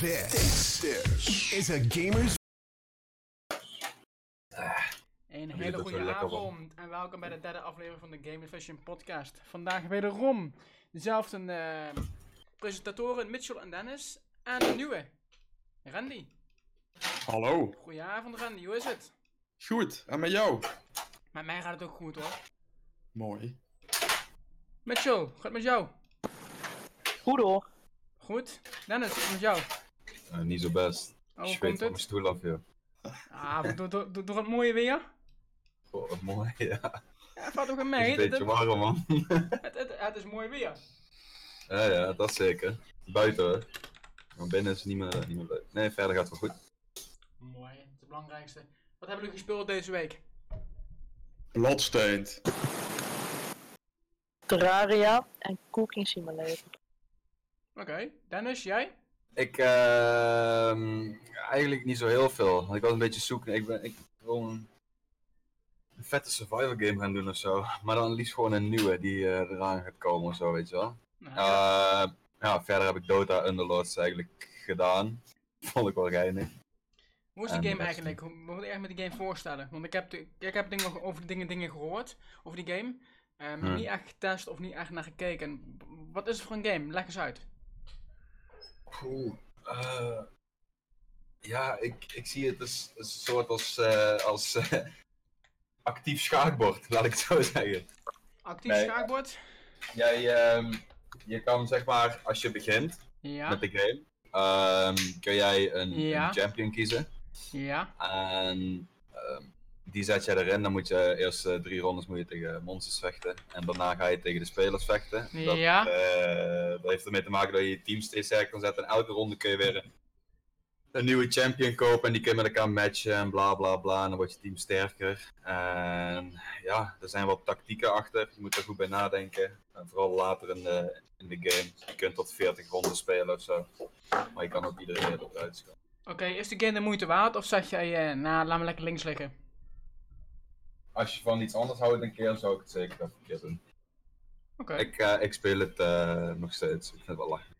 This is a gamer's Een hele goede avond en welkom bij de derde aflevering van de Game Vision podcast. Vandaag wederom dezelfde eh, presentatoren Mitchell en Dennis en een nieuwe, Randy. Hallo. Goedenavond Randy, hoe is het? Goed, en met jou? Met mij gaat het ook goed hoor. Mooi. Mitchell, gaat het met jou? Goed hoor. Goed. Dennis, met jou? Eh, niet zo best. Oh, Ik komt van mijn het? stoel af, joh. Ah, door, door, door, door het mooie weer? Goh, wat mooi, ja. Ja, valt ook een Het is mee. een Het, beetje het, warm, man. het, het- het is mooi weer. ja, ja, dat zeker. Buiten, hoor. Maar binnen is het niet meer, niet meer leuk. Nee, verder gaat het wel goed. Mooi, het is het belangrijkste. Wat hebben jullie gespeeld deze week? Bloodstained. Terraria en Cooking Simulator. Oké, Dennis, jij? Ik, ehm eigenlijk niet zo heel veel. Want ik was een beetje zoeken. Ik, ben, ik wil een, een vette survival game gaan doen of zo. Maar dan liefst gewoon een nieuwe die eh, eraan gaat komen of zo, weet je wel. Eh, ja, verder heb ik Dota Underlords eigenlijk gedaan. Vond ik wel geinig. Hoe is die game eigenlijk? Hoe moet ik echt met die game voorstellen? Want ik heb, de- ik heb dingen over dingen, dingen gehoord, over die game. maar Hmm. niet echt getest of niet echt naar gekeken. Wat is het voor een game? Leg eens uit. Oeh, eh, ja, ik, ik zie het als een soort als, eh, als eh, actief schaakbord, laat ik het zo zeggen. Actief Nee. schaakbord? Jij, ehm, je kan zeg maar, als je begint Ja. met de game, ehm, kun jij een, Ja. een champion kiezen. Ja. En ehm, die zet je erin, dan moet je eerst eh, drie rondes moet je tegen monsters vechten. En daarna ga je tegen de spelers vechten. Dat, Ja. eh, dat heeft ermee te maken dat je je team steeds sterker kan zetten. En elke ronde kun je weer een, nieuwe champion kopen. En die kun je met elkaar matchen en bla bla bla. En dan wordt je team sterker. En ja, er zijn wat tactieken achter. Je moet er goed bij nadenken. En vooral later in de, in de game. Je kunt tot 40 ronden spelen of zo. Maar je kan ook iedere keer eruit scoren. Oké, is de game de moeite waard of zeg jij, eh nou, laat me lekker links liggen? Als je van iets anders houdt een keer, zou ik het zeker even een keer doen. Oké, Ik, eh, ik speel het eh, nog steeds. Ik vind het wel lachen.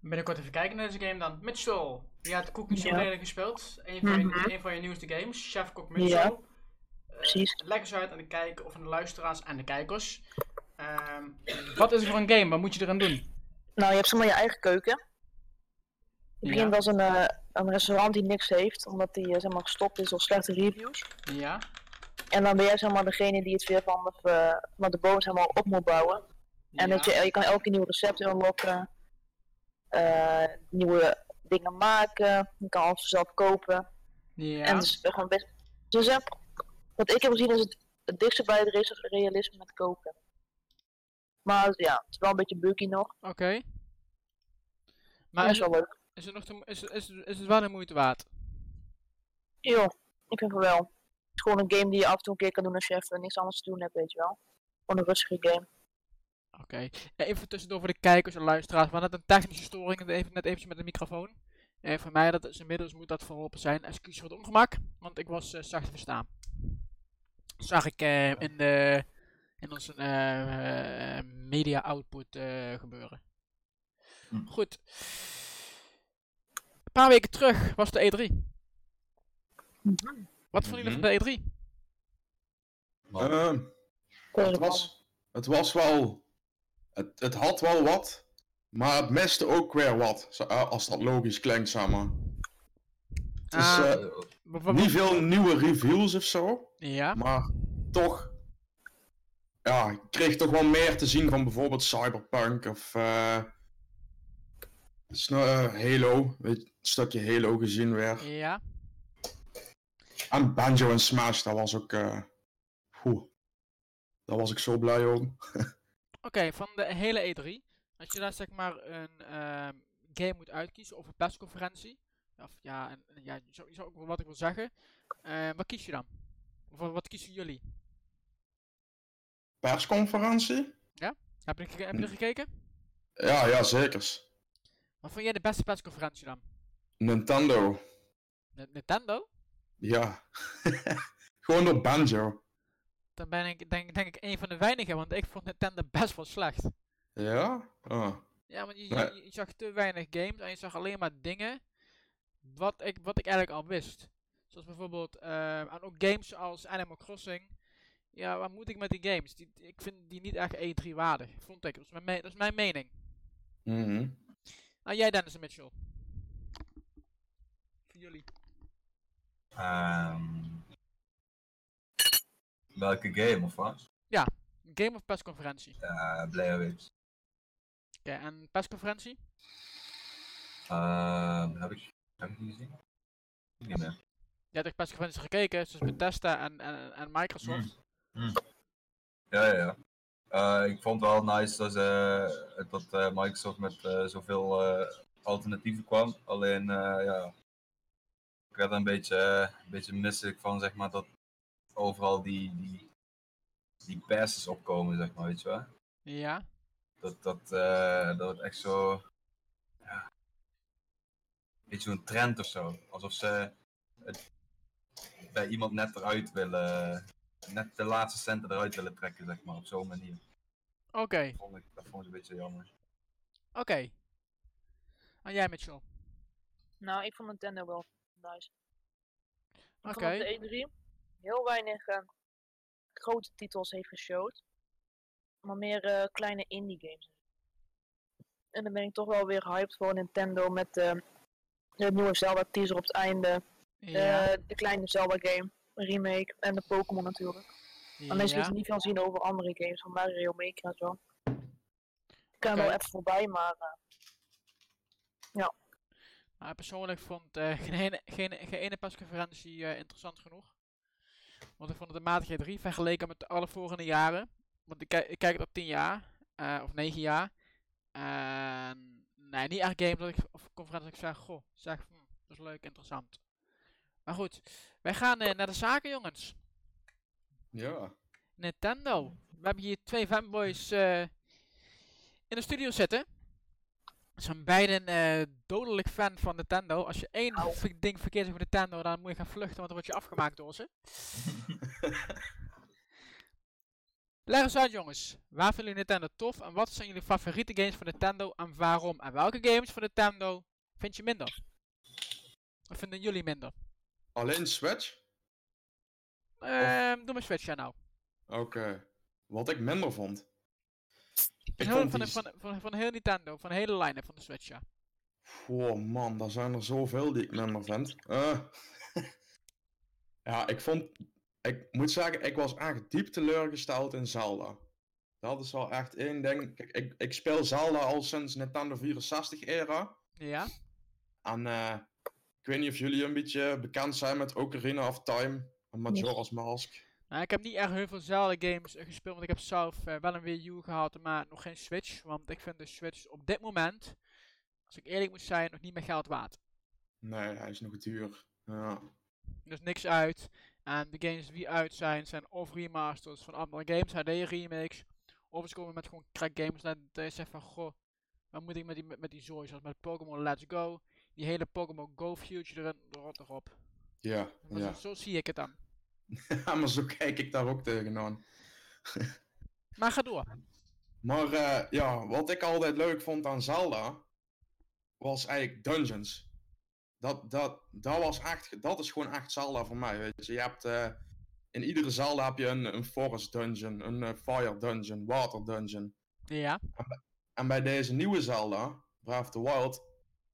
binnenkort even kijken naar deze game dan. Subtle, je hebt Cooking Ja. Simulator gespeeld. Een van, je, Mhm. een van je nieuwste games, Chef Kok Mitchell. Ja. Eh, Precies. leg eens uit aan de kijker of aan de luisteraars en de kijkers. Ehm, wat is het voor een game? Wat moet je eraan doen? Nou, je hebt zomaar je eigen keuken. Je Ja. begint als een, eh, een restaurant die niks heeft, omdat die zeg maar, gestopt is door slechte reviews. Ja. En dan ben jij zeg maar, degene die het weer van de, eh, van de bodem zeg maar, op moet bouwen. En ja. dat je, je kan elke nieuwe recepten unlocken, eh, nieuwe dingen maken, je kan alles zelf kopen. Ja. En het is gewoon best. Dus eh, wat ik heb gezien is het, het dichtste bij het realisme met koken. Maar ja, het is wel een beetje buggy nog. Oké. Maar is is wel het, leuk. is, het nog te, is, het- is, is het wel de moeite waard? Jo, ik vind het wel. Gewoon een game die je af en toe een keer kan doen als je even niks anders te doen hebt, weet je wel. Gewoon een rustige game. Oké. Even tussendoor voor de kijkers en luisteraars. We hadden net een technische storing net even, net eventjes met de microfoon. En voor mij dat is inmiddels moet dat verholpen zijn. Excuus voor het ongemak, want ik was eh, zacht te verstaan. Zag ik eh, in, de, in onze eh, media output eh, gebeuren. Hm. Goed. Een paar weken terug was de E3. Wat vonden jullie van de E E3? Maar, Ehm, het, was, het was wel. Het, het had wel wat. Maar het miste ook weer wat. eh, Als dat logisch klinkt, zeg maar. Het is Ah, eh, niet veel nieuwe reviews of zo. Ja. Maar toch. Ja, ik kreeg toch wel meer te zien van bijvoorbeeld Cyberpunk of. eh Halo. Weet, je, een stukje Halo gezien weer. Ja. En Banjo en Smash, dat was ook. eh Oeh. Daar was ik zo blij om. Oké, van de hele E3. Als je daar zeg maar een ehm, game moet uitkiezen of een persconferentie. Of ja, en, ja ook wel wat ik wil zeggen. Eh, wat kies je dan? Of wat- kiezen jullie? Persconferentie? Heb je, heb je er gekeken? Ja, ja, zeker. Wat vond jij de beste persconferentie dan? Nintendo. N- Nintendo? Ja. Gewoon door Banjo. Dan ben ik denk, denk ik een van de weinigen, want ik vond Nintendo best wel slecht. Ja? Oh. Ja, want je, Nee. je, je zag te weinig games en je zag alleen maar dingen wat ik, wat ik eigenlijk al wist. Zoals bijvoorbeeld, eh, en ook games als Animal Crossing. Ja, waar moet ik met die games? Die, ik vind die niet echt E3 waardig. Vond ik. Dat is mijn, me- dat is mijn mening. Mhm. Nou, jij Dennis en Mitchell. Voor jullie. Ehm, welke game of wat? Game of persconferentie. Oké, Uh, Blair Witch. en persconferentie? Ehm, heb, ik, heb ik die gezien? Niet meer. Je hebt echt persconferenties gekeken, zoals Bethesda en, en, en Microsoft. Ja, ja, ja. Eh, ik vond wel nice dat, ze, dat eh, Microsoft met eh, zoveel eh, alternatieven kwam. Alleen, eh, ja, werd er een beetje, eh, een beetje misselijk van, zeg maar, dat overal die, die, die passes opkomen, zeg maar, weet je wel. Ja. Dat, dat, eh, dat het echt zo, ja, een beetje zo'n trend of zo. Alsof ze het bij iemand net eruit willen, net de laatste centen eruit willen trekken, zeg maar, op zo'n manier. Oké, Dat vond ik, dat vond ik een beetje jammer. oké. En jij Mitchell? Nou, ik vond Nintendo wel Oké. de E3 heel weinig eh, grote titels heeft geshowd. Maar meer eh, kleine indie games. En dan ben ik toch wel weer hyped voor Nintendo met eh, de nieuwe Zelda teaser op het einde. Ja. de kleine Zelda game remake en de Pokémon natuurlijk. Maar mensen ja. niet veel zien over andere games, van Mario Maker en zo. Ik kan wel even voorbij, maar eh, Maar persoonlijk vond eh, geen, ene, geen, geen ene persconferentie eh, interessant genoeg. Want ik vond het een matige 3 vergeleken met alle vorige jaren. Want ik, kijk- ik kijk het op 10 jaar, eh, of 9 jaar. En nee, niet echt game dat ik, of conferentie dat ik zeg, goh, zeg, hm, dat is leuk, interessant. Maar goed, wij gaan naar de zaken jongens. Ja. Nintendo. We hebben hier twee fanboys in de studio zitten. Ze zijn beiden eh, dodelijk fan van Nintendo. Als je één Au. ding verkeerd voor Nintendo, dan moet je gaan vluchten, want dan word je afgemaakt door ze. Leg eens uit jongens. Waar vinden jullie Nintendo tof en wat zijn jullie favoriete games van Nintendo en waarom? En welke games van Nintendo vind je minder? Of vinden jullie minder? Alleen Switch? Ehm doe maar Switch ja nou. Oké. Wat ik minder vond. Ik Van, van, die... van, van, van heel Nintendo, van de hele line-up van de Switch ja. Oh man, daar zijn er zoveel die ik minder vind. Eh. ja, ik vond... Ik moet zeggen, ik was echt diep teleurgesteld in Zelda. Dat is wel echt één ding. Kijk, ik, ik speel Zelda al sinds Nintendo 64 era. Ja? En eh, ik weet niet of jullie een beetje bekend zijn met Ocarina of Time en Majora's Mask. Nou, ik heb niet echt heel veel Zelda games eh, gespeeld, want ik heb zelf eh, wel een Wii U gehad, maar nog geen Switch. Want ik vind de Switch op dit moment, als ik eerlijk moet zijn, nog niet meer geld waard. Nee, hij is nog duur. Ja. Is niks uit. En de games die uit zijn, zijn of remasters van andere games, HD remakes. Of ze komen met gewoon crack games dat dat je zegt van, goh, wat moet ik met die, met, met die zooi, zoals met Pokémon Let's Go. Die hele Pokémon Go future erin, rot erop. Ja, Maar ja. zo, zo zie ik het dan. ja, maar zo kijk ik daar ook tegenaan. Maar ga door. Maar eh, ja, wat ik altijd leuk vond aan Zelda, was eigenlijk dungeons. Dat, dat, dat, was echt, dat is gewoon echt Zelda voor mij, weet je. Je hebt, eh, in iedere Zelda heb je een, een forest dungeon, een eh, fire dungeon, water dungeon. Ja. En bij deze nieuwe Zelda, Breath of the Wild,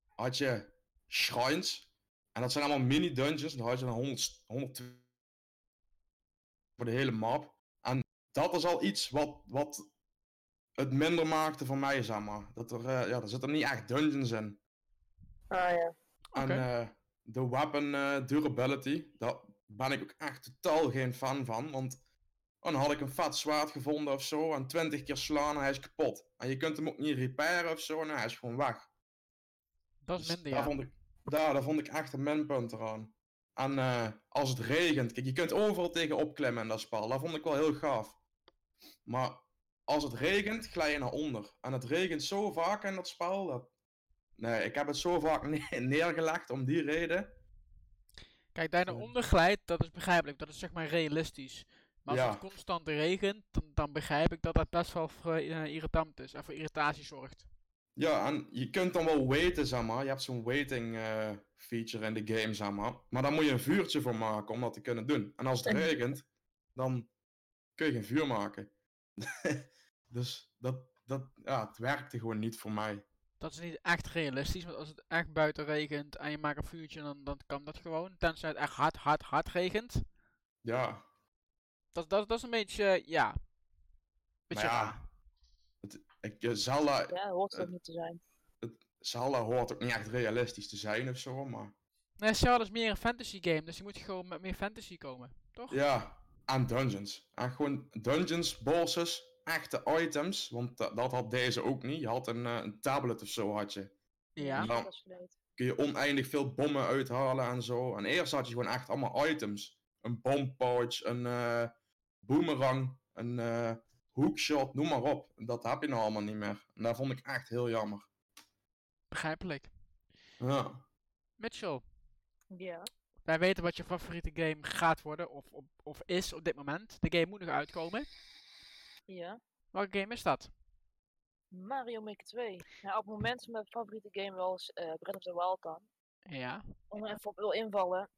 had je shrines. En dat zijn allemaal mini dungeons. Dan had je een 100, 100 voor de hele map. En dat is al iets wat, wat het minder maakte voor mij, zeg maar. Dat er, eh, ja, er zitten niet echt dungeons in. ah ja. Oké. En eh, de weapon eh, durability, daar ben ik ook echt totaal geen fan van. Want dan had ik een vet zwaard gevonden of zo. En 20 keer slaan en hij is kapot. En je kunt hem ook niet repairen of zo. En hij is gewoon weg. Dat is Dus minder, daar, ja. vond ik, daar, daar vond ik echt een minpunt eraan. En eh, als het regent, kijk, je kunt overal tegen opklimmen in dat spel. Dat vond ik wel heel gaaf. Maar als het regent, glij je naar onder. En het regent zo vaak in dat spel. Dat... Nee, ik heb het zo vaak ne- neergelegd om die reden. Kijk, daar naar onder glijdt, dat is begrijpelijk. Dat is zeg maar realistisch. Maar als Ja. het constant regent, dan, dan begrijp ik dat dat best wel voor, eh, irritant is en voor irritatie zorgt. Ja, en je kunt dan wel waiten, zeg maar. Je hebt zo'n waiting eh, feature in de game, zeg maar. Maar daar moet je een vuurtje voor maken om dat te kunnen doen. En als het En- regent, dan kun je geen vuur maken. dus dat, dat, ja, het werkte gewoon niet voor mij. Dat is niet echt realistisch, want als het echt buiten regent en je maakt een vuurtje, dan, dan kan dat gewoon. Tenzij het echt hard, hard, hard regent. Ja, Dat, dat, dat is een beetje, ja. maar Beetje raar. ja. Ik, eh, Zelda, Ja, dat hoort ook Eh, niet te zijn. Zelda hoort ook niet echt realistisch te zijn of zo, maar... Nee, Zelda is meer een fantasy game, dus je moet gewoon met meer fantasy komen, toch? Ja, aan dungeons. En gewoon dungeons, bosses, echte items. Want da- dat had deze ook niet. Je had een, eh, een tablet of zo had je. Ja. dan- dat is verleid. Kun je oneindig veel bommen uithalen en zo. En eerst had je gewoon echt allemaal items. Een bompouch, een eh, boomerang, een eh, hookshot, noem maar op. Dat heb je nou allemaal niet meer. En dat vond ik echt heel jammer. Begrijpelijk. Ja. Mitchell, Ja. wij weten wat je favoriete game gaat worden, of, of, of is op dit moment. De game moet nog uitkomen. Ja. Welke game is dat? Mario Maker 2. Ja, op het moment is mijn favoriete game wel eens eh, Breath of the Wild dan. Ja. Om er even op wil invallen.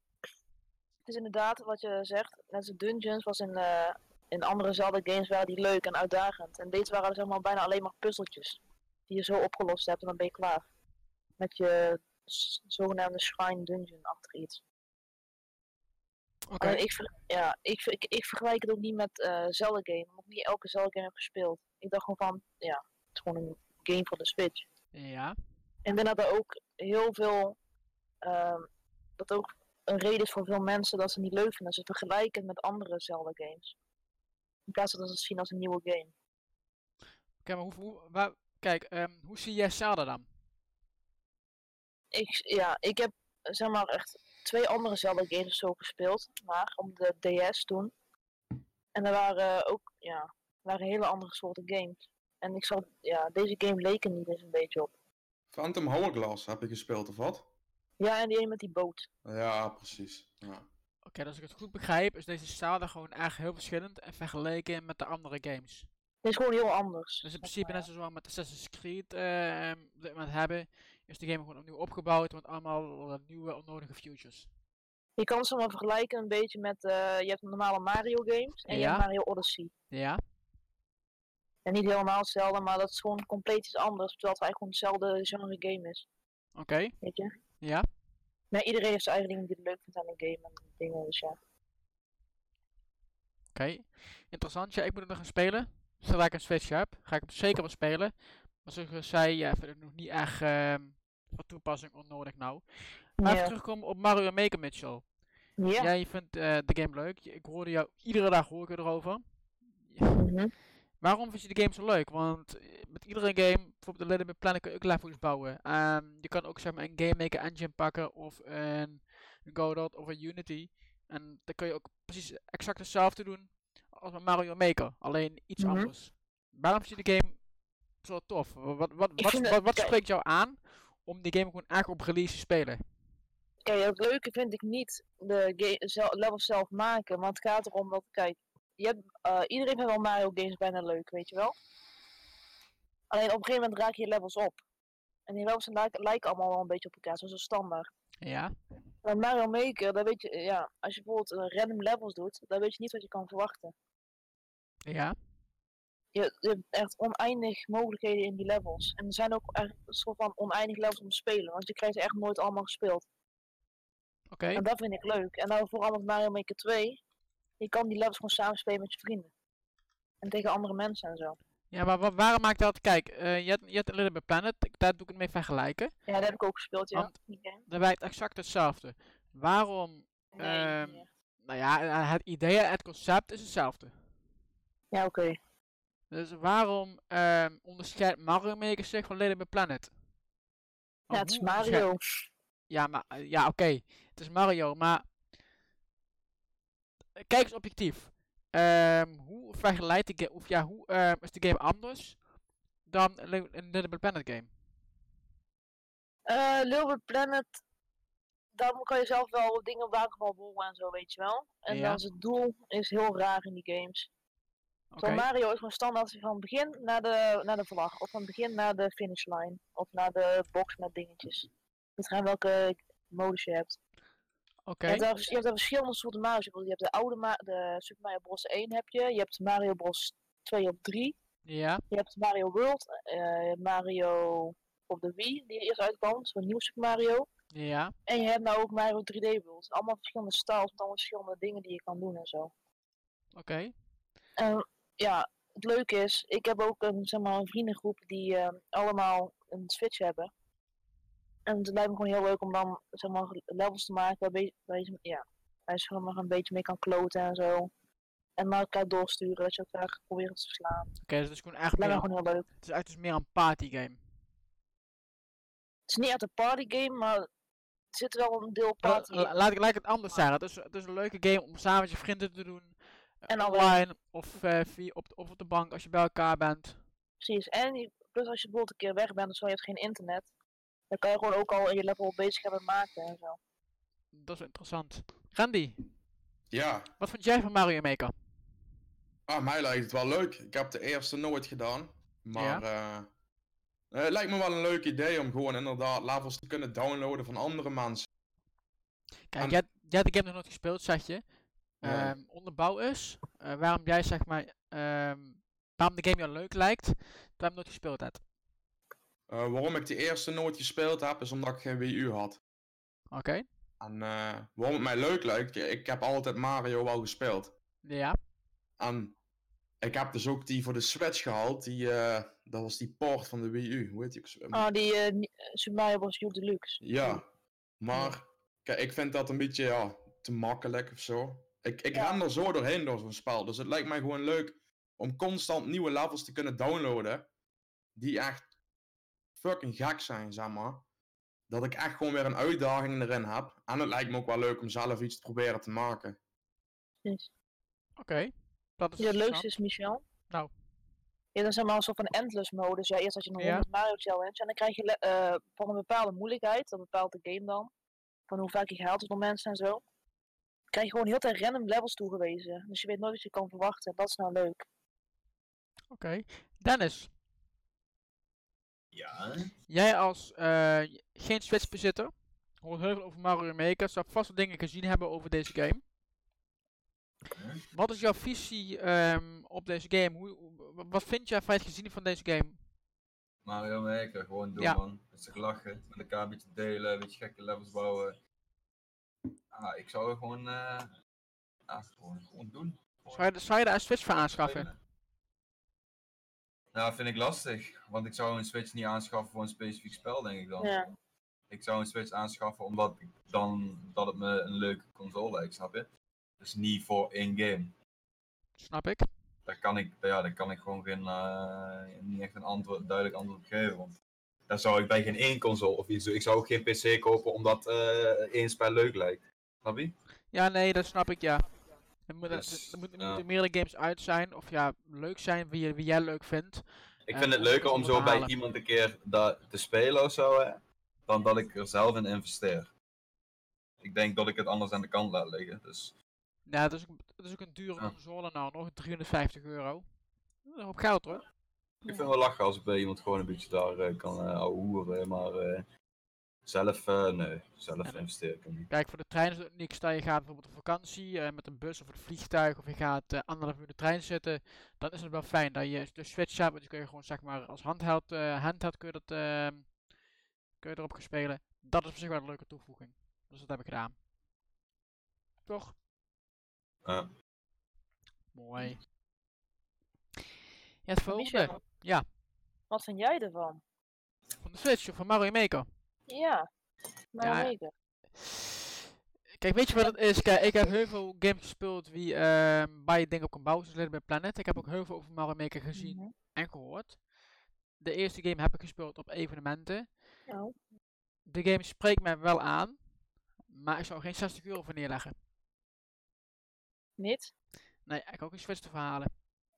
Het is inderdaad wat je zegt. Net als de dungeons was in, eh, in andere Zelda games waren die leuk en uitdagend. En deze waren zeg maar bijna alleen maar puzzeltjes. Die je zo opgelost hebt en dan ben je klaar. Met je zogenaamde shrine dungeon achter iets. Oké. Alleen ik, ver- ja, ik, ik, ik vergelijk het ook niet met eh Zelda game. Omdat ik niet elke Zelda game heb gespeeld. Ik dacht gewoon van, ja, het is gewoon een game voor de Switch. Ja. En ik denk dat er ook heel veel, ehm, dat ook een reden is voor veel mensen dat ze het niet leuk vinden. Ze vergelijken het met andere Zelda games. In plaats van dat ze het zien als een nieuwe game. Oké, maar hoe, hoe, waar, kijk, ehm, hoe zie jij Zelda dan? Ik, ja, ik heb zeg maar echt twee andere Zelda games of zo gespeeld. Maar om de DS toen. En er waren ook, ja, waren hele andere soorten games. En ik zag, ja, deze game leek er niet eens een beetje op. Phantom Hourglass heb je gespeeld of wat? Ja, en die ene met die boot. Ja, precies. Ja. Oké, als ik het goed begrijp, is deze Zelda gewoon echt heel verschillend en vergeleken met de andere games. Het is gewoon heel anders. Dus in principe, net zoals we met Assassin's Creed eh, op dit moment hebben, is de game gewoon opnieuw opgebouwd met allemaal nieuwe onnodige futures. Je kan ze maar vergelijken een beetje met, eh, je hebt normale Mario games en je hebt Mario Odyssey. Ja? En niet helemaal hetzelfde, maar dat is gewoon compleet iets anders, terwijl het eigenlijk gewoon hetzelfde genre game is. Oké. Weet je? Ja? Maar iedereen heeft zijn eigen dingen die hij leuk vindt aan een game en dingen, dus ja. Oké. Interessant. Ja, ik moet het nog gaan spelen. Zodra ik een Switch heb, ga ik hem zeker wel spelen. Maar zoals ik zei, ja, vind ik nog niet echt ehm, van toepassing onnodig nou. Maar even Ja. terugkomen op Mario Maker Mitchell. Ja. Jij vindt eh, de game leuk. Ik hoorde jou, iedere dag hoor ik erover. Mhm. Waarom vind je de game zo leuk? Want eh, met iedere game, bijvoorbeeld de Little Big Planet, kun je ook levels bouwen. Ehm, je kan ook zeg maar een Game Maker engine pakken of een Godot of een Unity. En dan kun je ook precies exact hetzelfde doen als met Mario Maker, alleen iets Mhm. anders. Waarom vind je de game zo tof? Wat, wat, wat, spreekt jou aan om die game gewoon echt op release te spelen? Kijk, het leuke vind ik niet de ga- zel- levels zelf maken, maar het gaat erom dat, kijk, je hebt, eh, iedereen vindt wel Mario games bijna leuk, weet je wel? Alleen op een gegeven moment raak je levels op. En die levels lijken, lijken allemaal wel een beetje op elkaar, zoals een standaard. Ja, Bij Mario Maker, dan weet je, ja, als je bijvoorbeeld eh, random levels doet, dan weet je niet wat je kan verwachten. ja, Je, je hebt echt oneindig mogelijkheden in die levels. En er zijn ook echt een soort van oneindig levels om te spelen, want je krijgt ze echt nooit allemaal gespeeld. oké. En dat vind ik leuk. En dan vooral met Mario Maker 2, je kan die levels gewoon samen spelen met je vrienden. En tegen andere mensen en zo. Ja, maar wa- waarom maakt dat? Kijk, eh, je, hebt, je hebt een Little Big Planet, daar doe ik het mee vergelijken. Ja, dat heb ik ook gespeeld, ja. Want-. Dat werkt exact hetzelfde. Waarom Nee, Ehm. Nou ja, eh, het idee en het concept is hetzelfde. Ja, oké. Dus waarom ehm, onderscheidt Mario Maker zich van Little Big Planet? Ja, het is onderscheidt- Mario. Ja, maar ja, oké. Het is Mario, maar kijk eens objectief. Ehm, hoe vergelijkt de game, of ja, hoe ehm, is de game anders dan een Li- een Little Big Planet game? Eh Little Big Planet, daar kan je zelf wel dingen wagen van bouwen en zo, weet je wel. En Ja. dan zijn doel is heel raar in die games. Terwijl Mario is gewoon standaard van begin naar de, naar de vlag. Of van begin naar de finishlijn. Of naar de box met dingetjes. Het gaat welke modus je hebt. Je, hebt je hebt daar verschillende soorten Mario's. Je hebt de oude Ma de Super Mario Bros 1 heb je. Je hebt Mario Bros 2 of 3. Ja. Je hebt Mario World. hebt Mario op de Wii, die eerst uitkwam. Zo'n nieuw Super Mario. Ja. En je hebt nou ook Mario 3D World. Allemaal verschillende styles met allemaal verschillende dingen die je kan doen en zo. Oké. Ja, het leuke is, ik heb ook een, zeg maar, een vriendengroep die eh, allemaal een Switch hebben. En het lijkt me gewoon heel leuk om dan zeg maar, levels te maken waar je, ja, waar je zeg maar, een beetje mee kan kloten en zo. En naar elkaar doorsturen, dat je elkaar probeert te verslaan. Oké, dus het is gewoon Het eigenlijk lijkt meer, me gewoon heel leuk. het is eigenlijk dus meer een party game. Het is niet echt een partygame, maar er zit wel een deel party la- laat, ik, laat ik het anders zeggen. Het is, het is een leuke game om samen met je vrienden te doen. eh, En online of, eh, via, op, de- of op de bank als je bij elkaar bent. Precies. En je- plus als je bijvoorbeeld een keer weg bent of zo, je hebt geen internet. Dan kan je gewoon ook al je level bezig hebben maken en zo. Dat is wel interessant. Randy, Ja, wat vond jij van Mario Maker? ah, mij lijkt het wel leuk. Ik heb de eerste nooit gedaan. Maar eh, eh, het lijkt me wel een leuk idee om gewoon inderdaad levels te kunnen downloaden van andere mensen. Kijk, En- jij, jij hebt de game nog nooit gespeeld, zeg je. Ja. Ehm, onderbouw is eh, waarom jij zeg maar, ehm, waarom de game jou leuk lijkt, terwijl je hem nooit gespeeld hebt. Eh, waarom ik de eerste nooit gespeeld heb, is omdat ik geen Wii U had. Oké? En eh, waarom het mij leuk lijkt, ik heb altijd Mario wel gespeeld. Ja. En ik heb dus ook die voor de Switch gehaald, die, eh, dat was die port van de Wii U, hoe heet die? ook zo? Ah, die eh, Super Mario Bros. U Deluxe. Ja, maar kijk, ik vind dat een beetje ja, te makkelijk of zo. Ik, ik Ja. ren er zo doorheen door zo'n spel, dus het lijkt mij gewoon leuk om constant nieuwe levels te kunnen downloaden, die echt fucking gek zijn, zeg maar. Dat ik echt gewoon weer een uitdaging erin heb. En het lijkt me ook wel leuk om zelf iets te proberen te maken. Precies. Oké. Dat is Ja, het leukste is Michel. Nou. Je hebt dan zeg maar een soort van endless modus. Ja, eerst had je een Ja. 100 Mario challenge. En dan krijg je le- eh, van een bepaalde moeilijkheid, dat bepaalt de game dan. Van hoe vaak je gehaald wordt door mensen en zo. Krijg je gewoon heel tijd random levels toegewezen. Dus je weet nooit wat je kan verwachten. Dat is nou leuk. Oké. Dennis, Ja. jij als eh, geen Switch bezitter, hoort heel veel over Mario Maker, zou vast wat dingen gezien hebben over deze game. Wat is jouw visie ehm, op deze game? Hoe, wat vind jij van het gezien van deze game? Mario Maker, gewoon doen Ja. man. Lachen, met elkaar een beetje delen, een beetje gekke levels bouwen. Ah, ik zou gewoon, eh gewoon, gewoon doen. Gewoon Zou je, de- zou je daar een Switch voor aanschaffen? Nou, vind ik lastig, want ik zou een Switch niet aanschaffen voor een specifiek spel, denk ik dan. Ja. Ik zou een Switch aanschaffen omdat ik dan, dat het me een leuke console lijkt, snap je? Dus niet voor één game. Snap ik. Daar kan ik, ja, daar kan ik gewoon geen, eh, niet echt een antwoord, duidelijk antwoord op geven. Want daar zou ik bij geen één console of iets doen. Ik zou ook geen PC kopen omdat eh één spel leuk lijkt. Snap je? Ja, nee, dat snap ik, ja. Er moeten, Dus, ja. moeten meerdere games uit zijn, of ja, leuk zijn, wie, wie jij leuk vindt. Ik vind het leuker om zo bij iemand een keer dat te spelen of zo, hè, dan dat ik er zelf in investeer. Ik denk dat ik het anders aan de kant laat liggen. Dus Ja, dat is ook, is ook een dure Ja. console nou, nog 350 euro. Op geld hoor. ik vind het wel lachen als ik bij iemand gewoon een beetje daar eh, kan uh, hoeren. Maar eh, zelf, eh, nee, zelf investeer ik er niet. Kijk, voor de trein is het niks. Stel je gaat bijvoorbeeld op vakantie eh, met een bus of een vliegtuig, of je gaat eh, anderhalf uur in de trein zitten, dan is het wel fijn dat je de Switch hebt, want die kun je gewoon zeg maar als handheld, eh, handheld kun je, dat, ehm, kun je erop gaan spelen. Dat is op zich wel een leuke toevoeging. Dus dat heb ik gedaan. Toch? Ja. Mooi. Ja, het volgende. Michel, Ja. Wat vind jij ervan? Van de Switch of van Mario Maker. Ja. Nou, Ja, weken. Kijk, weet je wat het is? Kijk, ik heb heel veel games gespeeld wie, ehm waar je dingen op kan bouwen, zoals Little Big Planet. Ik heb ook heel veel over Mario Maker gezien Mhm. en gehoord. De eerste game heb ik gespeeld op evenementen. De game spreekt mij wel aan, maar ik zou geen 60 euro voor neerleggen. niet. Nee, ik ook een Switch te verhalen.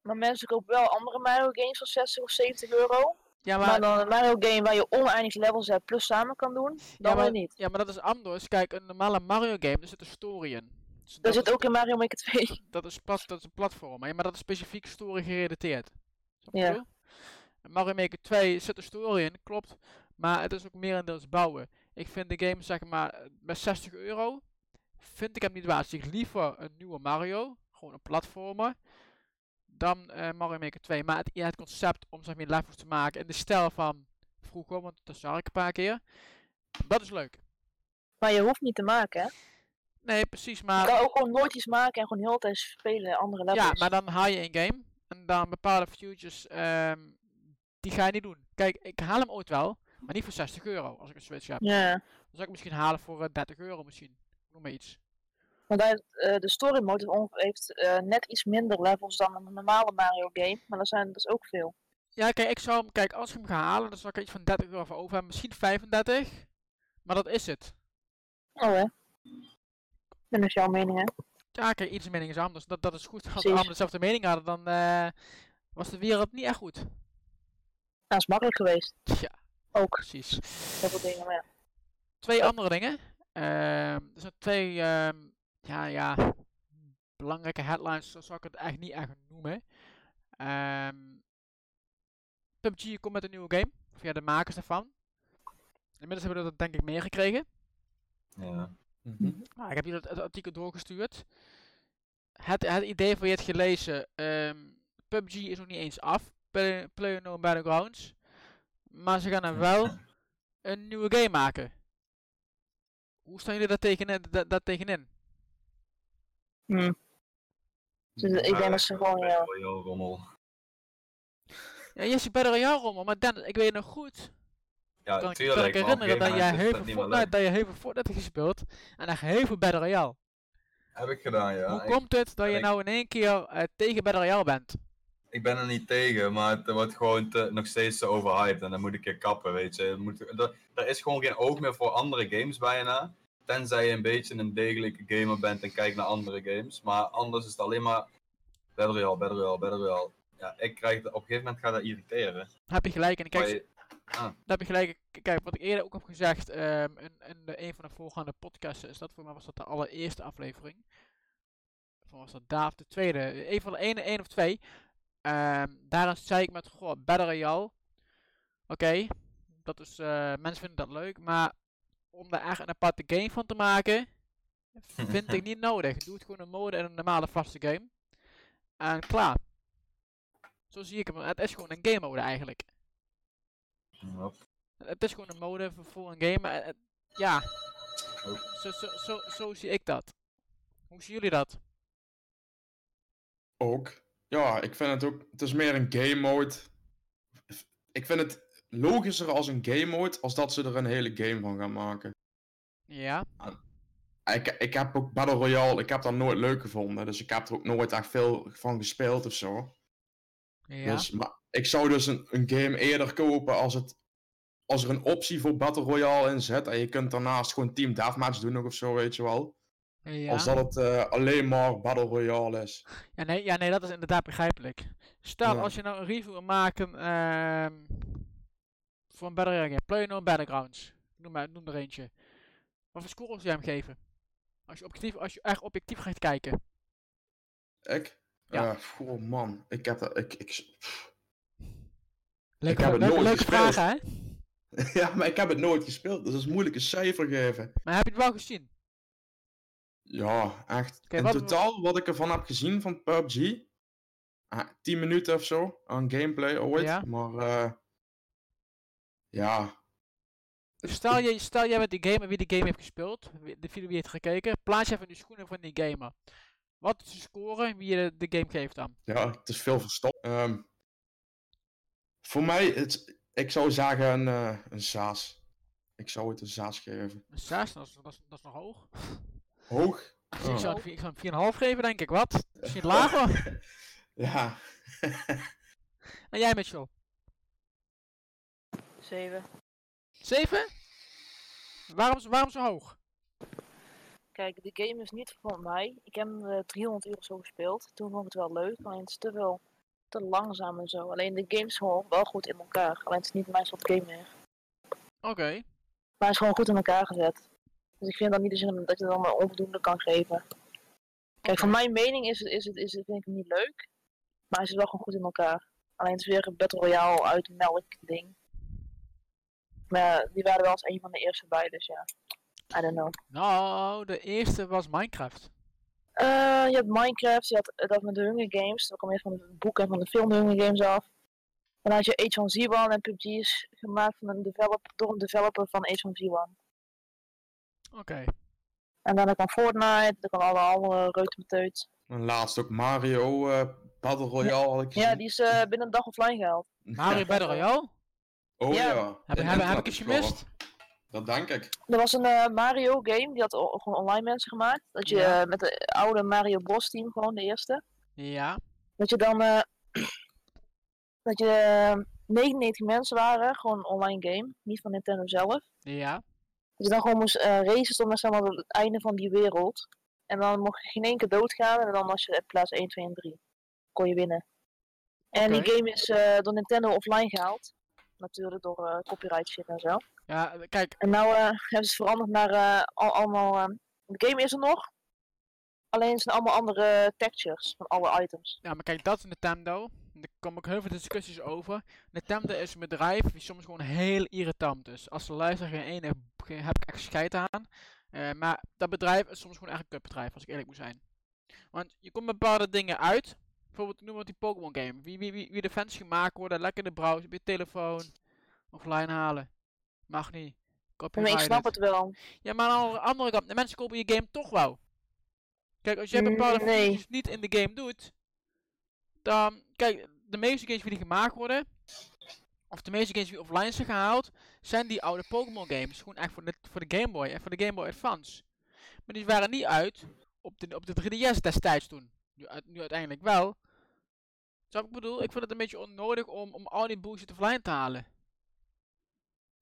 Maar mensen kopen wel andere Mario games voor 60 of 70 euro. Ja, Maar, maar, dan een Mario game waar je oneindig levels hebt plus samen kan doen, dan ja, maar, niet. ja, maar dat is anders. Kijk, een normale Mario game, er zit een story in. Dus Dat dat, zit is, ook in Mario Maker 2. dat, is plat, dat is een platform, hè, maar dat is specifiek story gerelateerd. Je Ja. Mario Maker 2 zit een story in, klopt. Maar het is ook merendeels bouwen. Ik vind de game, zeg maar, met 60 euro, vind ik hem niet waard. Dus ik liever een nieuwe Mario, gewoon een platformer, dan eh, Mario Maker 2. Maar het, ja, het concept om zeg maar levels te maken in de stijl van vroeger, want dat zag ik een paar keer, dat is leuk. Maar je hoeft niet te maken, hè? Nee, precies, Je maar... kan ook gewoon nooit iets maken en gewoon heel de tijd spelen, andere levels. Ja, maar dan haal je een game en dan bepaalde futures, ehm, die ga je niet doen. Kijk, ik haal hem ooit wel, maar niet voor 60 euro als ik een Switch heb. Ja, Dan zou ik misschien halen voor eh, 30 euro misschien. Noem maar iets. Want hij, eh, de story mode heeft eh, net iets minder levels dan een normale Mario game, maar dat zijn dus ook veel. Ja, kijk, ik zou hem, kijk, als ik hem ga halen, dan zou ik er iets van 30 euro voor over hebben. Misschien 35. Maar dat is het. Oh hè? Dat is jouw mening, hè? Ja, kijk, ieders mening is anders. Dat, dat is goed. Als we allemaal dezelfde mening hadden, dan eh, was de wereld niet echt goed. Dat is makkelijk geweest. Ja, Ook, precies. heel veel dingen, maar ja. Twee andere dingen. Ehm, er zijn twee, ehm, ja, ja, belangrijke headlines, zo zou ik het eigenlijk niet echt noemen. Ehm PUBG komt met een nieuwe game, via de makers daarvan. Inmiddels hebben we dat denk ik meegekregen. Ja. Mhm. Ah, ik heb jullie het, het artikel doorgestuurd. Het, het idee van je het gelezen. ehm, PUBG is nog niet eens af. Play- PlayerUnknown Battlegrounds. Maar ze gaan er wel een nieuwe game maken. Hoe staan jullie daar tegenin? Da, daar tegenin? Hm. Dus ik denk dat ze gewoon, ja. Battle Royale rommel. Ja, je ziet Battle Royale rommel, maar Dennis, ik weet nog goed. Ja, Kan ik, tuurlijk. kan ik op een herinneren dat jij heel dat veel Fortnite, dat je heel veel Fortnite hebt gespeeld. En echt heel veel Battle Royale. Heb ik gedaan, ja. Hoe Ik- komt het dat je ik- nou in één keer eh, tegen Battle Royale bent? Ik ben er niet tegen, maar het wordt gewoon te, nog steeds te overhyped en dan moet ik er kappen, weet je. Moet, er, er is gewoon geen oog meer voor andere games bijna. Tenzij je een beetje een degelijke gamer bent en kijkt naar andere games. Maar anders is het alleen maar Battle Royale, Battle Royale, Battle Royale. Ja, ik krijg, op een gegeven moment gaat dat irriteren. Heb je gelijk. En ik kijk, Daar heb je gelijk. Kijk, wat ik eerder ook heb gezegd ehm, in, in de, een van de voorgaande podcasts is dat, voor mij was dat de allereerste aflevering. Of was dat Daaf de tweede? Een van de ene, één of twee. Daarin zei ik met, goh, Battle Royale. Oké, dat is, eh, mensen vinden dat leuk, maar om daar echt een aparte game van te maken, vind ik niet nodig. Doe het gewoon een mode en een normale vaste game. En klaar. Zo zie ik hem. Het is gewoon een game mode eigenlijk. Het is gewoon een mode voor, een game. Maar het- ja, Oh. zo, zo, zo, zo zie ik dat. Hoe zien jullie dat? Ook. Ja, ik vind het ook. Het is meer een game mode. Ik vind het logischer als een game mode als dat ze er een hele game van gaan maken. Ja, Ik, ik heb ook Battle Royale, ik heb dat nooit leuk gevonden. Dus ik heb er ook nooit echt veel van gespeeld of zo. ja. Dus, maar ik zou dus een, een game eerder kopen als, het, als er een optie voor Battle Royale in zit. En je kunt daarnaast gewoon Team Deathmatch doen nog of zo, weet je wel. ja. Als dat het eh, alleen maar Battle Royale is. Ja, nee, ja, nee, dat is inderdaad begrijpelijk. Stel, Ja. als je nou een review wil maken ehm voor een Battle Royale game, PlayerUnknown Battlegrounds, noem, maar, noem er eentje. Wat voor score zou jij hem geven? Als je, objectief, als je echt objectief gaat kijken. Ik? Ja. Oh man, ik heb dat. Ik, ik, Leuke, heb het nooit leuke gespeeld. vragen, hè? ja, maar ik heb het nooit gespeeld, dus dat is moeilijk een cijfer geven. Maar heb je het wel gezien? Ja, echt. In wat- totaal, wat ik ervan heb gezien van PUBG, ah, 10 minuten of zo aan gameplay ooit. Ja. Maar eh ja, Dus stel, je, stel jij bent die gamer wie die game heeft gespeeld, de video wie heeft gekeken, plaats je even in de schoenen van die gamer. Wat is de score wie je de, de game geeft dan? ja, het is veel verstopt. Ehm, voor mij, het, ik zou zeggen een, eh, een Saas. Ik zou het een Saas geven. Een 6, dat is, dat, is, dat is nog hoog. Hoog? Oh. ik zou hem 4,5 geven, denk ik. Wat? Misschien lager? Ja. en jij, Mitchell? 7. 7? Waarom, zo- waarom zo hoog? Kijk, de game is niet voor mij. Ik heb hem eh, 300 uur of zo gespeeld. Toen vond ik het wel leuk, alleen het is te veel, te langzaam en zo. Alleen de game is gewoon wel goed in elkaar. Alleen het is niet mijn soort game meer. Oké. Maar hij is gewoon goed in elkaar gezet. Dus ik vind dan niet de zin dat je dan maar onvoldoende kan geven. Kijk, van mijn mening is het, is het, is het, vind ik hem niet leuk. Maar hij zit wel gewoon goed in elkaar. Alleen het is weer een Battle Royale uit melk ding. Maar ja, die waren wel als een van de eerste bij, dus ja. I don't know. Nou, de eerste was Minecraft. Eh, je hebt Minecraft, je had dat met de Hunger Games. Dat kwam weer van het boek en van de film de Hunger Games af. En dan had je H1Z1 en PUBG is gemaakt van een develop, door een developer van H1Z1. Oké. En dan kwam Fortnite, dan kwam alle andere reutemeteut. En laatst ook Mario eh, Battle Royale had ik gezien. Ja, die is eh, binnen een dag offline gehaald. Mario Battle Royale? Oh Ja. ja. Heb, heb, heb ik scoren. gemist? Dat denk ik. Er was een eh, Mario game, die had gewoon online mensen gemaakt. Dat je Ja. eh, met de oude Mario Bros team, gewoon de eerste. Ja. Dat je dan, eh, dat je eh, 99 mensen waren, gewoon een online game, niet van Nintendo zelf. Ja. Dat je dan gewoon moest eh racen tot zeg maar, het einde van die wereld. En dan mocht je geen één keer doodgaan en dan was je plaats 1, 2 en 3. Kon je winnen. En die game is eh, door Nintendo offline gehaald. Natuurlijk door eh, copyright shit en zo. Ja, kijk. En nou eh, hebben ze het veranderd naar eh, al, allemaal. eh, de game is er nog. Alleen het zijn allemaal andere textures van alle items. Ja, maar kijk, dat is Nintendo. Er komen ook heel veel discussies over. Nintendo is een bedrijf die soms gewoon heel irritant is. Als de luisteraar geen ene geen- heb ik echt scheid aan. Maar dat bedrijf is soms gewoon echt een kutbedrijf, als ik eerlijk moet zijn. Want je komt bepaalde dingen uit. Bijvoorbeeld, noem maar die Pokémon game. Wie, wie, wie, wie de fans gemaakt worden, lekker in de browser, op je telefoon, offline halen. Mag niet. Maar ik snap het wel. Ja, maar aan de andere kant, de mensen kopen je game toch wel. Kijk, als jij Mm, bepaalde nee. features niet in de game doet, dan, kijk, de meeste games die gemaakt worden, of de meeste games die offline zijn gehaald, zijn die oude Pokémon games. Gewoon echt voor de, voor de Game Boy en voor de Game Boy Advance. Maar die waren niet uit op de, op de 3DS destijds toen. Nu, uit- nu uiteindelijk wel. Snap ik bedoel? Ik vind het een beetje onnodig om, om al die bullshit offline te halen.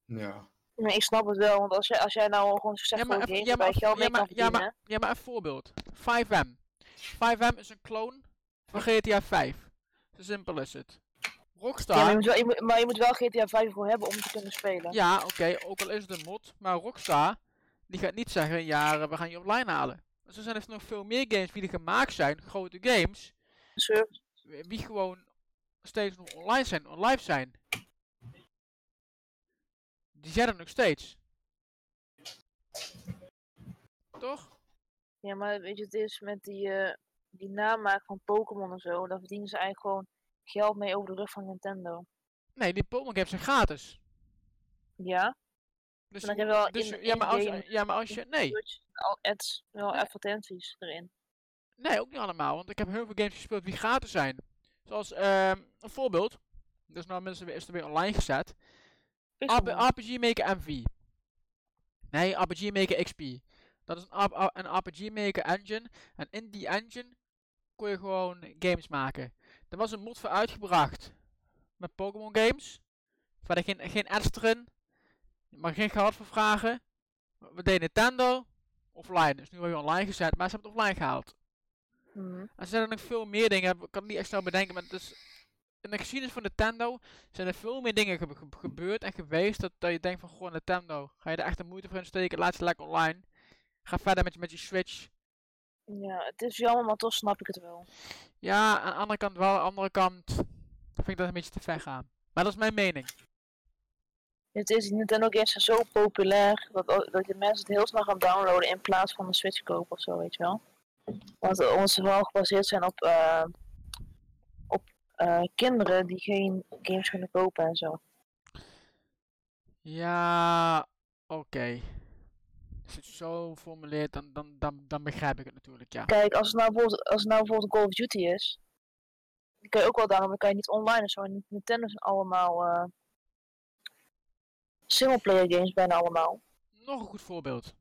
Ja. Nee, ik snap het wel, want als jij, als jij nou gewoon Ja, succesvolle maar, even, ja, maar, ja, mee maar, kan ja, maar, ja, maar een voorbeeld. 5M. 5M is een clone van GTA 5. Zo simpel is het. Ja, maar, Rockstar. je moet wel, je moet, maar je moet wel GTA 5 voor hebben om te kunnen spelen. Ja, oké, ook al is het een mod. Maar Rockstar, die gaat niet zeggen, ja, we gaan je offline halen. Er zijn er nog veel meer games die er gemaakt zijn, grote games, wi- die gewoon steeds nog online zijn, online zijn. Die zijn er nog steeds. Toch? Ja, maar weet je, het is met die, eh, die namaak van Pokémon en zo, daar verdienen ze eigenlijk gewoon geld mee over de rug van Nintendo. Nee, die Pokémon games zijn gratis. Ja, Dus, Maar dus in- ja, maar als, je- ja, maar als je, nee, al ads, wel Nee. advertenties erin. nee, ook niet allemaal, want ik heb heel veel games gespeeld die gratis zijn. Zoals, ehm, een voorbeeld, dus nou mensen weer, is er weer online gezet. RPG Maker MV. Nee, RPG Maker XP. Dat is een, een RPG Maker engine. En in die engine kon je gewoon games maken. Er was een mod voor uitgebracht. Met Pokémon games. Verder geen, geen ads erin. Mag geen geld voor vragen. We deden Nintendo. Offline. Dus nu hebben we online gezet. Maar ze hebben het offline gehaald. Mhm. En er zijn er nog veel meer dingen. Ik kan het niet echt snel bedenken. Maar het is, in de geschiedenis van Nintendo zijn er veel meer dingen gebe- ge- gebeurd en geweest. Dat, dat je denkt van gewoon Nintendo. Ga je er echt de moeite voor in steken? Laat ze lekker online. Ga verder met je, met je Switch. Ja, het is jammer, maar toch snap ik het wel. Ja, aan de andere kant wel. Aan de andere kant vind ik dat een beetje te ver gaan. Maar dat is mijn mening. Het is, Nintendo games zijn zo populair dat, dat de mensen het heel snel gaan downloaden in plaats van een Switch kopen of zo, weet je wel. Want eh, omdat ze vooral gebaseerd zijn op, eh, op eh, kinderen die geen games kunnen kopen en zo. Ja, oké. Als je het zo formuleert, dan, dan, dan, dan begrijp ik het natuurlijk, ja. Kijk, als het nou bijvoorbeeld, als het nou bijvoorbeeld Call of Duty is, dan kun je ook wel downloaden, maar dan kan je niet online en zo. En Nintendo zijn allemaal singleplayer games bijna allemaal. Nog een goed voorbeeld.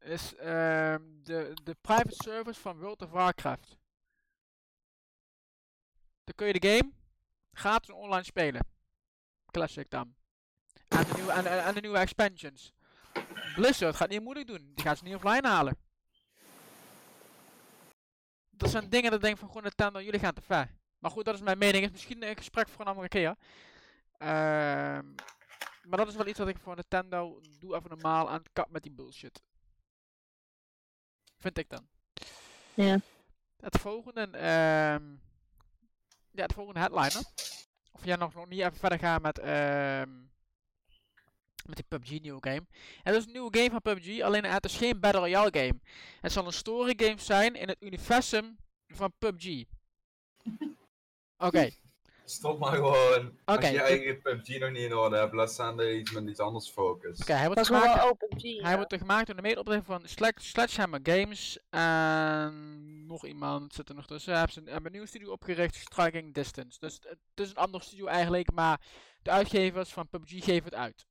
Is ehm, de, de private service van World of Warcraft. Dan kun je de game gratis online spelen. Classic dan. En de nieuwe, en, de nieuwe expansions. Blizzard gaat niet moeilijk doen. Die gaan ze niet offline halen. Dat zijn dingen dat ik denk van gewoon Nintendo, jullie gaan te ver. Maar goed, dat is mijn mening. Is misschien een gesprek voor een andere keer. Ehm maar dat is wel iets wat ik voor Nintendo doe even normaal aan het kap met die bullshit. Vind ik dan. Ja. het volgende, ehm ja, het volgende headliner. Of jij nog, nog niet even verder gaan met, ehm met die PUBG nieuwe game. Het is een nieuwe game van PUBG, alleen het is geen Battle Royale game. Het zal een story game zijn in het universum van PUBG. Oké, Stop maar gewoon. Oké, Als je eigen PUBG nog niet in orde hebt, laat staan dat je iets met iets anders focust. oké, hij wordt is gemaakt... wel. Hij wordt er gemaakt door de medeoprichter van Sledge- Sledgehammer Games. En nog iemand zit er nog tussen. Hij heeft een, hebben een nieuwe studio opgericht, Striking Distance. Dus het is een andere studio eigenlijk, maar de uitgevers van PUBG geven het uit.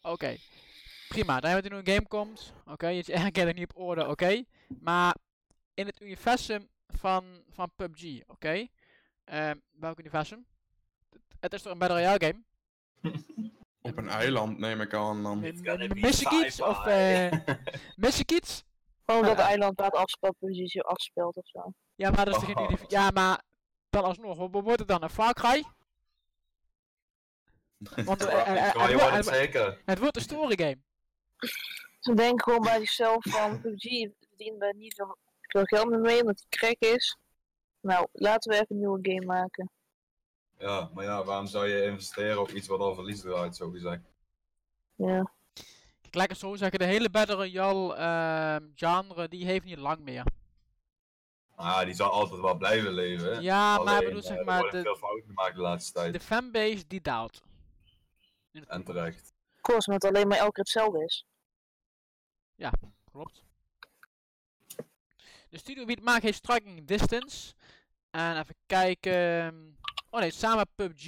Oké, prima. Dan hebben we een nieuwe game komt. Oké, je erkent er niet op orde, oké. Maar in het universum van, van PUBG, oké. Ehm, welk universum? Het- is toch een Battle Royale game? Op een eiland neem ik aan dan. M- It's gonna m- be Mis ik iets? Of eh mis ik iets? Gewoon dat eiland waar het afspelpositie afspeelt of zo. Ja, maar dat is toch geen Oh. Ja, maar dan alsnog, wat wordt het dan? Een Far Cry? Want Ja, het, het het, zeker. het wordt een story game. Ze denken gewoon bij zichzelf van PUBG verdienen we niet veel, veel geld meer mee omdat die crack is. Nou, laten we even een nieuwe game maken. Ja, maar ja, waarom zou je investeren op iets wat al verlies draait, zo gezegd? Ja. Kijk, laat ik het zo zeggen, de hele Battle Royale ehm, genre, die heeft niet lang meer. Ah, die zal altijd wel blijven leven. hè. Ja, maar ik bedoel, eh, zeg er maar, de, veel fouten gemaakt de laatste tijd. de fanbase die daalt. En terecht. Of course, omdat het alleen maar elke keer hetzelfde is. Klopt. De studio wie het maakt heeft Striking Distance. En even kijken. Oh nee, samen PUBG.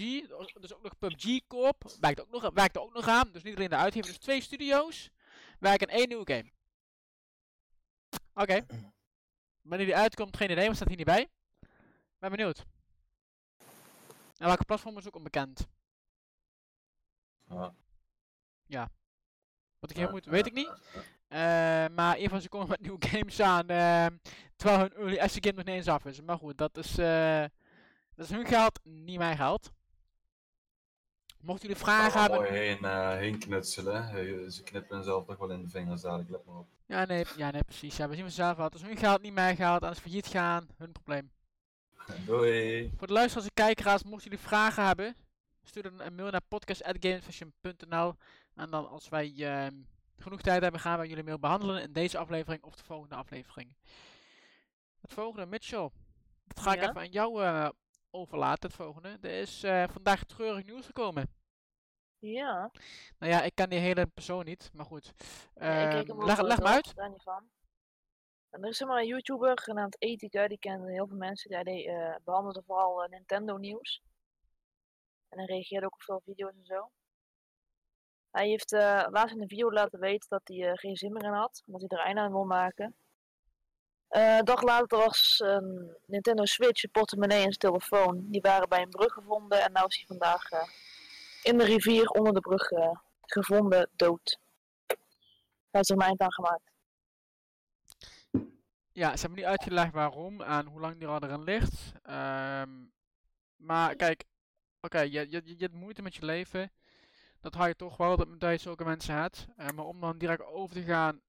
Dus ook nog PUBG Corp. Werkt ook nog, werkt er ook nog aan. Dus niet alleen de uitgever. Dus twee studio's. Werken één nieuwe game. Oké. Wanneer die uitkomt, geen idee. Maar staat hier niet bij. Ben benieuwd. En welke platform is ook onbekend. Ja. Wat ik hier moet, weet ik niet. Eh, maar in ieder geval, ze komen met nieuwe games aan. ehm, terwijl hun early access game nog niet eens af is. Maar goed, dat is, eh, dat is hun geld, niet mijn geld. Mochten jullie vragen hebben. mooi heen, eh, heen knutselen. Ze knippen zelf toch wel in de vingers dadelijk, let maar op. Ja, nee, ja, nee, precies. Ja, we zien vanzelf wel. Het is hun geld, niet mijn geld. Als ze failliet gaan, hun probleem. Doei! Voor de luisteraars en kijkeraars, mochten jullie vragen hebben, stuur dan een mail naar podcast.gamesvision.nl. En dan als wij ehm, genoeg tijd hebben, gaan we jullie mail behandelen in deze aflevering of de volgende aflevering. Het volgende, Mitchell. Dat ga ik even aan jou eh, overlaten, het volgende. Er is eh, vandaag treurig nieuws gekomen. Ja. Nou ja, ik ken die hele persoon niet, maar goed. Ja, ik Ehm, leg, leg me uit. Daar niet van. En er is zeg maar een YouTuber genaamd Ethica, die kennen heel veel mensen. Die eh, behandelde vooral eh, Nintendo nieuws. En hij reageerde ook op veel video's en zo. Hij heeft eh, laatst in een video laten weten dat hij eh, geen zin meer in had, omdat hij er einde aan wil maken. Eh, een dag later was een Nintendo Switch, een portemonnee en zijn telefoon. Die waren bij een brug gevonden en nu is hij vandaag in de rivier onder de brug gevonden, dood. Hij heeft er eind aan gemaakt. Ja, ze hebben niet uitgelegd waarom en hoe lang die al erin ligt. Ehm, maar kijk, oké, je, je, je hebt moeite met je leven. Dat hou je toch wel, dat, dat je zulke mensen hebt. Eh, maar om dan direct over te gaan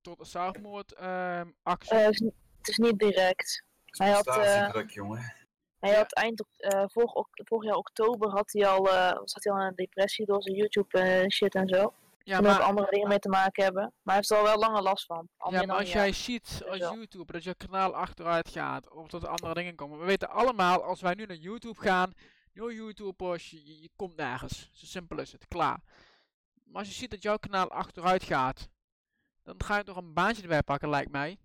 tot een zelfmoord ehm, actie. Eh, het, het is niet direct. Hij had, eh, Prestatiedruk, jongen. Hij had eind eh, vorig, vorig jaar oktober had hij al, eh, zat hij al in een depressie door zijn YouTube eh, shit en zo. ja, en ook andere dingen mee te maken hebben. Maar hij heeft er al wel langer last van. Al ja, maar als jij jaar. ziet als wel. YouTube dat je kanaal achteruit gaat of dat er andere dingen komen. We weten allemaal, als wij nu naar YouTube gaan, yo YouTubers, je, je, je komt nergens. Zo simpel is het, klaar. Maar als je ziet dat jouw kanaal achteruit gaat, dan ga je toch een baantje erbij pakken, lijkt mij.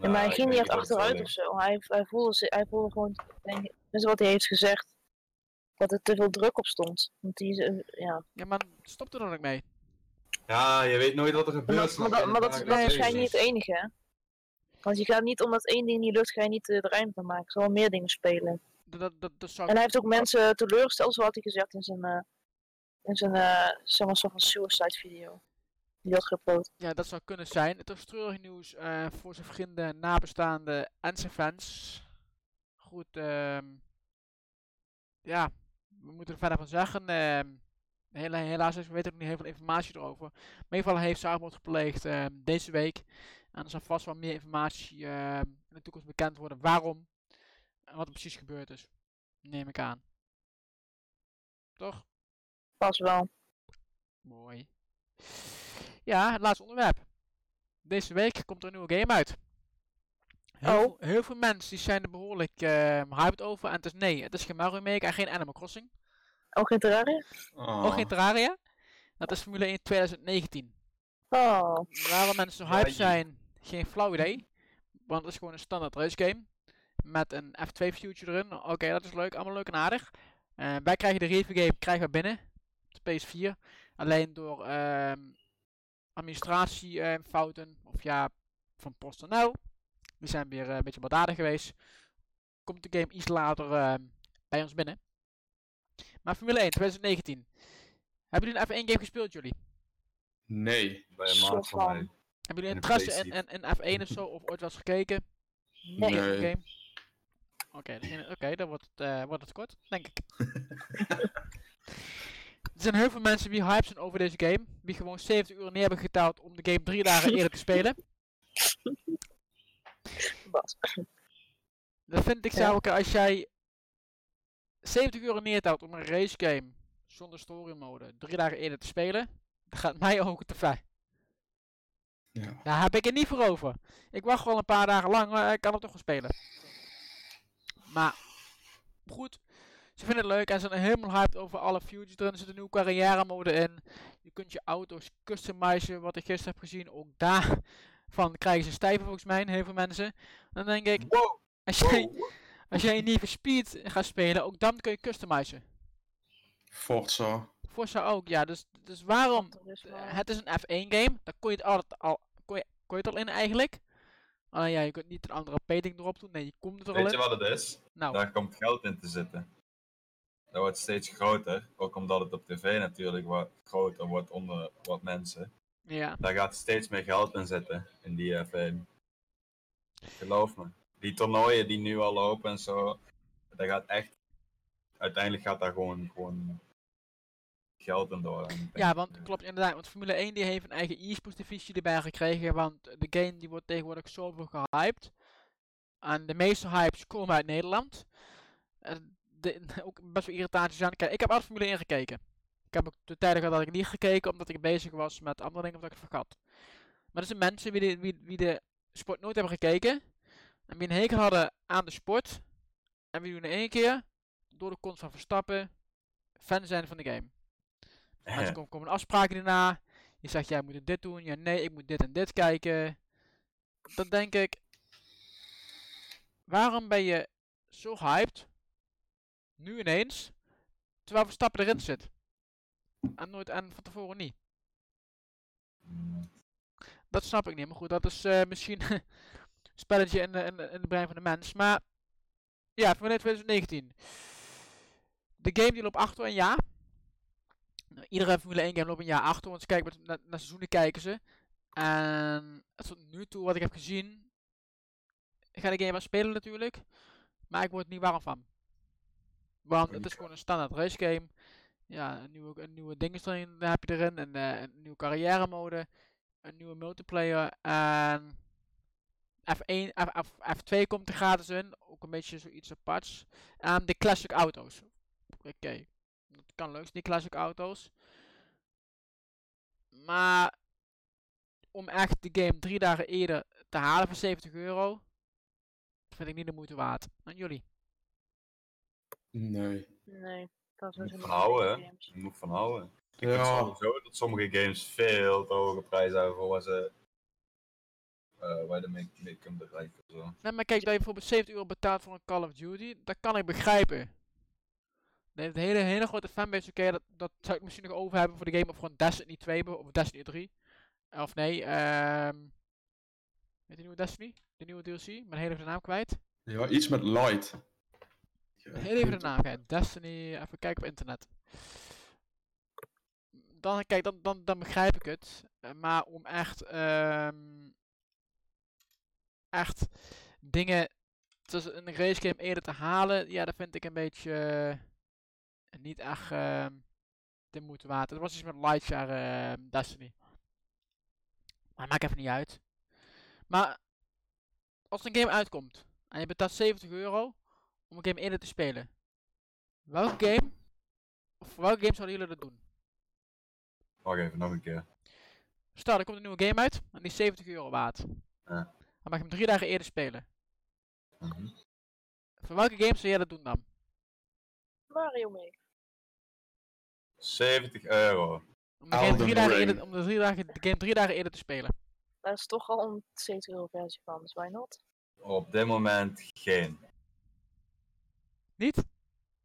Ja, maar hij ging niet echt achteruit of zo. Hij, hij, voelde, hij voelde gewoon, denk, tenminste wat hij heeft gezegd, dat er te veel druk op stond. Want die, is, eh, ja. Ja, maar stop er dan ook mee. Ja, je weet nooit wat er gebeurt. maar dat, maar dat, is waarschijnlijk niet het enige, hè? Want je gaat niet omdat één ding niet lukt, ga je niet eh, er eind van maken. Er zal wel meer dingen spelen. Dat, dat, dat, zou En hij heeft ook mensen teleurgesteld, zo had hij gezegd in zijn, eh in zijn eh zeg maar, soort van suicide video. Die had geüpload. Ja, dat zou kunnen zijn. Het is treurig nieuws eh, voor zijn vrienden, nabestaanden en zijn fans. Goed, ehm ja, we moeten er verder van zeggen. hela- helaas, we weten nog niet heel veel informatie erover. Maar in ieder geval hij heeft zelfmoord gepleegd ehm, deze week. En er zal vast wel meer informatie in de toekomst bekend worden waarom wat er precies gebeurd is. Neem ik aan. Toch? Pas wel. Mooi. Ja, het laatste onderwerp. Deze week komt er een nieuwe game uit. Heel, Oh. veel, heel veel mensen die zijn er behoorlijk ehm, hyped over. En het is nee, het is geen Mario Maker en geen Animal Crossing. Ook geen Terraria? Oh. Ook geen Terraria. Dat is Formule 1 2019. Oh. Waarom mensen zo hyped zijn, geen flauw idee. Want het is gewoon een standaard race game. Met een F2 future erin. Oké, dat is leuk. Allemaal leuk en aardig. Eh, wij krijgen de review game krijgen we binnen. Op de PS4. Alleen door ehm administratiefouten. of ja, van PostNL. Die zijn weer eh, een beetje baldadig geweest. Komt de game iets later ehm, bij ons binnen. Maar Formule 1 2019. Hebben jullie een F1 game gespeeld jullie? Nee. Bij een maat van mij. Hebben jullie interesse in, in, in F1 of zo? Of ooit wel eens gekeken? Nee. Nee. Oké. Oké, oké, dan wordt het, eh, wordt het kort, denk ik. er zijn heel veel mensen die hyped zijn over deze game. Die gewoon 70 uur neer hebben geteld om de game drie dagen eerder te spelen. Bas. Dat vind ik Ja. zou ik, als jij 70 uur neertelt om een race game zonder story mode drie dagen eerder te spelen, dan gaat mij ook te ver. Ja. Daar heb ik het niet voor over. Ik wacht gewoon een paar dagen lang, maar ik kan het toch wel spelen. Maar, goed. Ze vinden het leuk en ze zijn helemaal hyped over alle features erin. Er zit een nieuwe carrière mode in. Je kunt je auto's customizen, wat ik gisteren heb gezien. Ook daarvan krijgen ze stijven volgens mij, heel veel mensen. Dan denk ik, Wow! als jij, als jij Need for Speed gaat spelen, ook dan kun je customizen. Forza. Forza ook, ja. Dus, dus waarom? Het is een F1 game, daar kon je het altijd al, kon je, kon je het al in eigenlijk. Alleen ja, je kunt niet een andere rating erop doen. Nee, je komt er al Weet je wat het is? Nou, Daar komt geld in te zitten. Dat wordt steeds groter, ook omdat het op tv natuurlijk wat groter wordt onder wat mensen. ja. Daar gaat steeds meer geld in zitten, in die F1. Geloof me. Die toernooien die nu al lopen en zo, daar gaat echt, uiteindelijk gaat daar gewoon, gewoon Ja, want klopt inderdaad. Want Formule 1 die heeft een eigen e-sports divisie erbij gekregen. Want de game die wordt tegenwoordig zoveel gehyped. En de meeste hypes komen uit Nederland. De, ook best wel irritaties aan. Kijk, ik heb altijd Formule 1 gekeken. Ik heb ook de tijden gehad dat ik niet gekeken omdat ik bezig was met andere dingen of dat ik het vergat. Maar er zijn mensen wie de, wie, wie de sport nooit hebben gekeken. En wie een hekel hadden aan de sport. En wie doen in één keer, door de komst van Verstappen, fan zijn van de game. Mensen komen, komen afspraken hierna. Je zegt, jij moet dit doen. Ja, nee, ik moet dit en dit kijken. Dan denk ik, waarom ben je zo hyped, nu ineens, terwijl Verstappen erin zit? En nooit en van tevoren niet. Dat snap ik niet. Maar goed, dat is eh, misschien een spelletje in de, in, de, in de brein van de mens. Maar ja, 1 2019. De game die loopt achter een jaar. Iedere Formule 1 game loopt een jaar achter. Want ze naar, naar seizoenen kijken ze. En tot nu toe wat ik heb gezien. Ik ga de game wel spelen natuurlijk. Maar ik word er niet warm van. Want het is gewoon een standaard race game. Ja, een nieuwe, een nieuwe dingen erin heb je erin. Een, eh, een nieuwe carrière mode een nieuwe multiplayer en F1, F, F, F2 komt er gratis in, ook een beetje zoiets aparts. En de classic auto's. Oké, dat kan leuk zijn, die classic auto's. Maar om echt de game drie dagen eerder te halen voor 70 euro, vind ik niet de moeite waard. En jullie? Nee. Nee, dat Je is een van houden, hè? Je moet van houden. Ik vind Ja. sowieso dat sommige games veel te hoge prijzen hebben voor wat ze eh waar de mee, mee kunnen bereiken. Zo. Nee, maar kijk, dat je bijvoorbeeld 70 euro betaalt voor een Call of Duty, dat kan ik begrijpen. Nee, het hele, hele grote fanbase, oké, dat, dat zou ik misschien nog over hebben voor de game of gewoon Destiny 2 be- of Destiny 3. Of nee, ehm. Weet je de nieuwe Destiny? De nieuwe DLC? Mijn hele de naam kwijt. Ja, iets met light. Heel even de naam kwijt. Destiny, even kijken op internet. Dan, kijk, dan, dan, dan begrijp ik het. Eh, maar om echt, ehm echt dingen tussen een race game eerder te halen, ja, dat vind ik een beetje eh, niet echt ehm de moeite waard. Het was iets met Lightshare ehm, Destiny. Maar maakt even niet uit. Maar als een game uitkomt en je betaalt 70 euro om een game eerder te spelen. Welke game, of voor welke game zouden jullie dat doen? Wacht even, nog een keer. Stel, er komt een nieuwe game uit en die is 70 euro waard. Ja. Dan mag je hem drie dagen eerder spelen. Mhm. Voor welke game zou jij dat doen dan? Mario Maker. 70 euro. Om de, game drie dagen eerder, om de, drie dagen, de game drie dagen eerder te spelen. Daar is toch al een 70 euro versie van, dus why not? Op dit moment geen. Niet?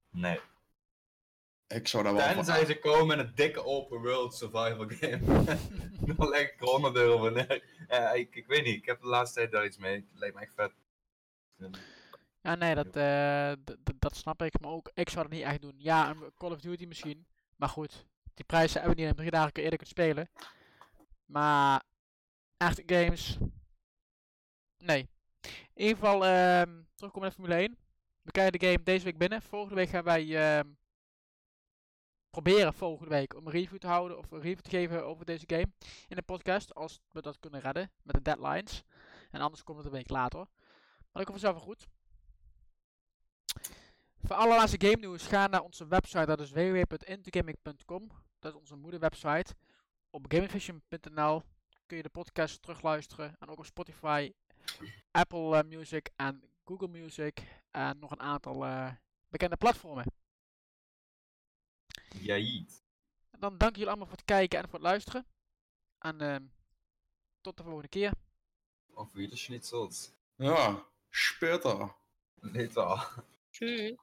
Nee. Ik zou daar wel van Tenzij ze komen met een dikke open world survival game. Dan leg ik er 100 euro voor neer. Ja, ik, ik weet niet, ik heb de laatste tijd daar iets mee. Het lijkt me echt vet. Ja, nee, dat, eh, dat snap ik. Maar ook, ik zou het niet echt doen. Ja, een Call of Duty misschien. Maar goed, die prijzen hebben we niet in drie dagen eerder kunt spelen. Maar echte games. Nee. In ieder geval, ehm terugkomen naar Formule 1. We krijgen de game deze week binnen. Volgende week gaan wij ehm, proberen volgende week om een review te houden of een review te geven over deze game in de podcast. Als we dat kunnen redden met de deadlines. En anders komt het een week later. Maar dat komt vanzelf wel goed. Voor alle laatste game nieuws ga naar onze website. Dat is www.intogaming.com. Dat is onze moederwebsite. Op gamingvision.nl kun je de podcast terugluisteren. En ook op Spotify, Apple eh, Music en Google Music. En nog een aantal eh, bekende platformen. En dan dank jullie allemaal voor het kijken en voor het luisteren. En ehm, tot de volgende keer. Of wieder schnitzels. Ja, später. Niet wel. Tschüss.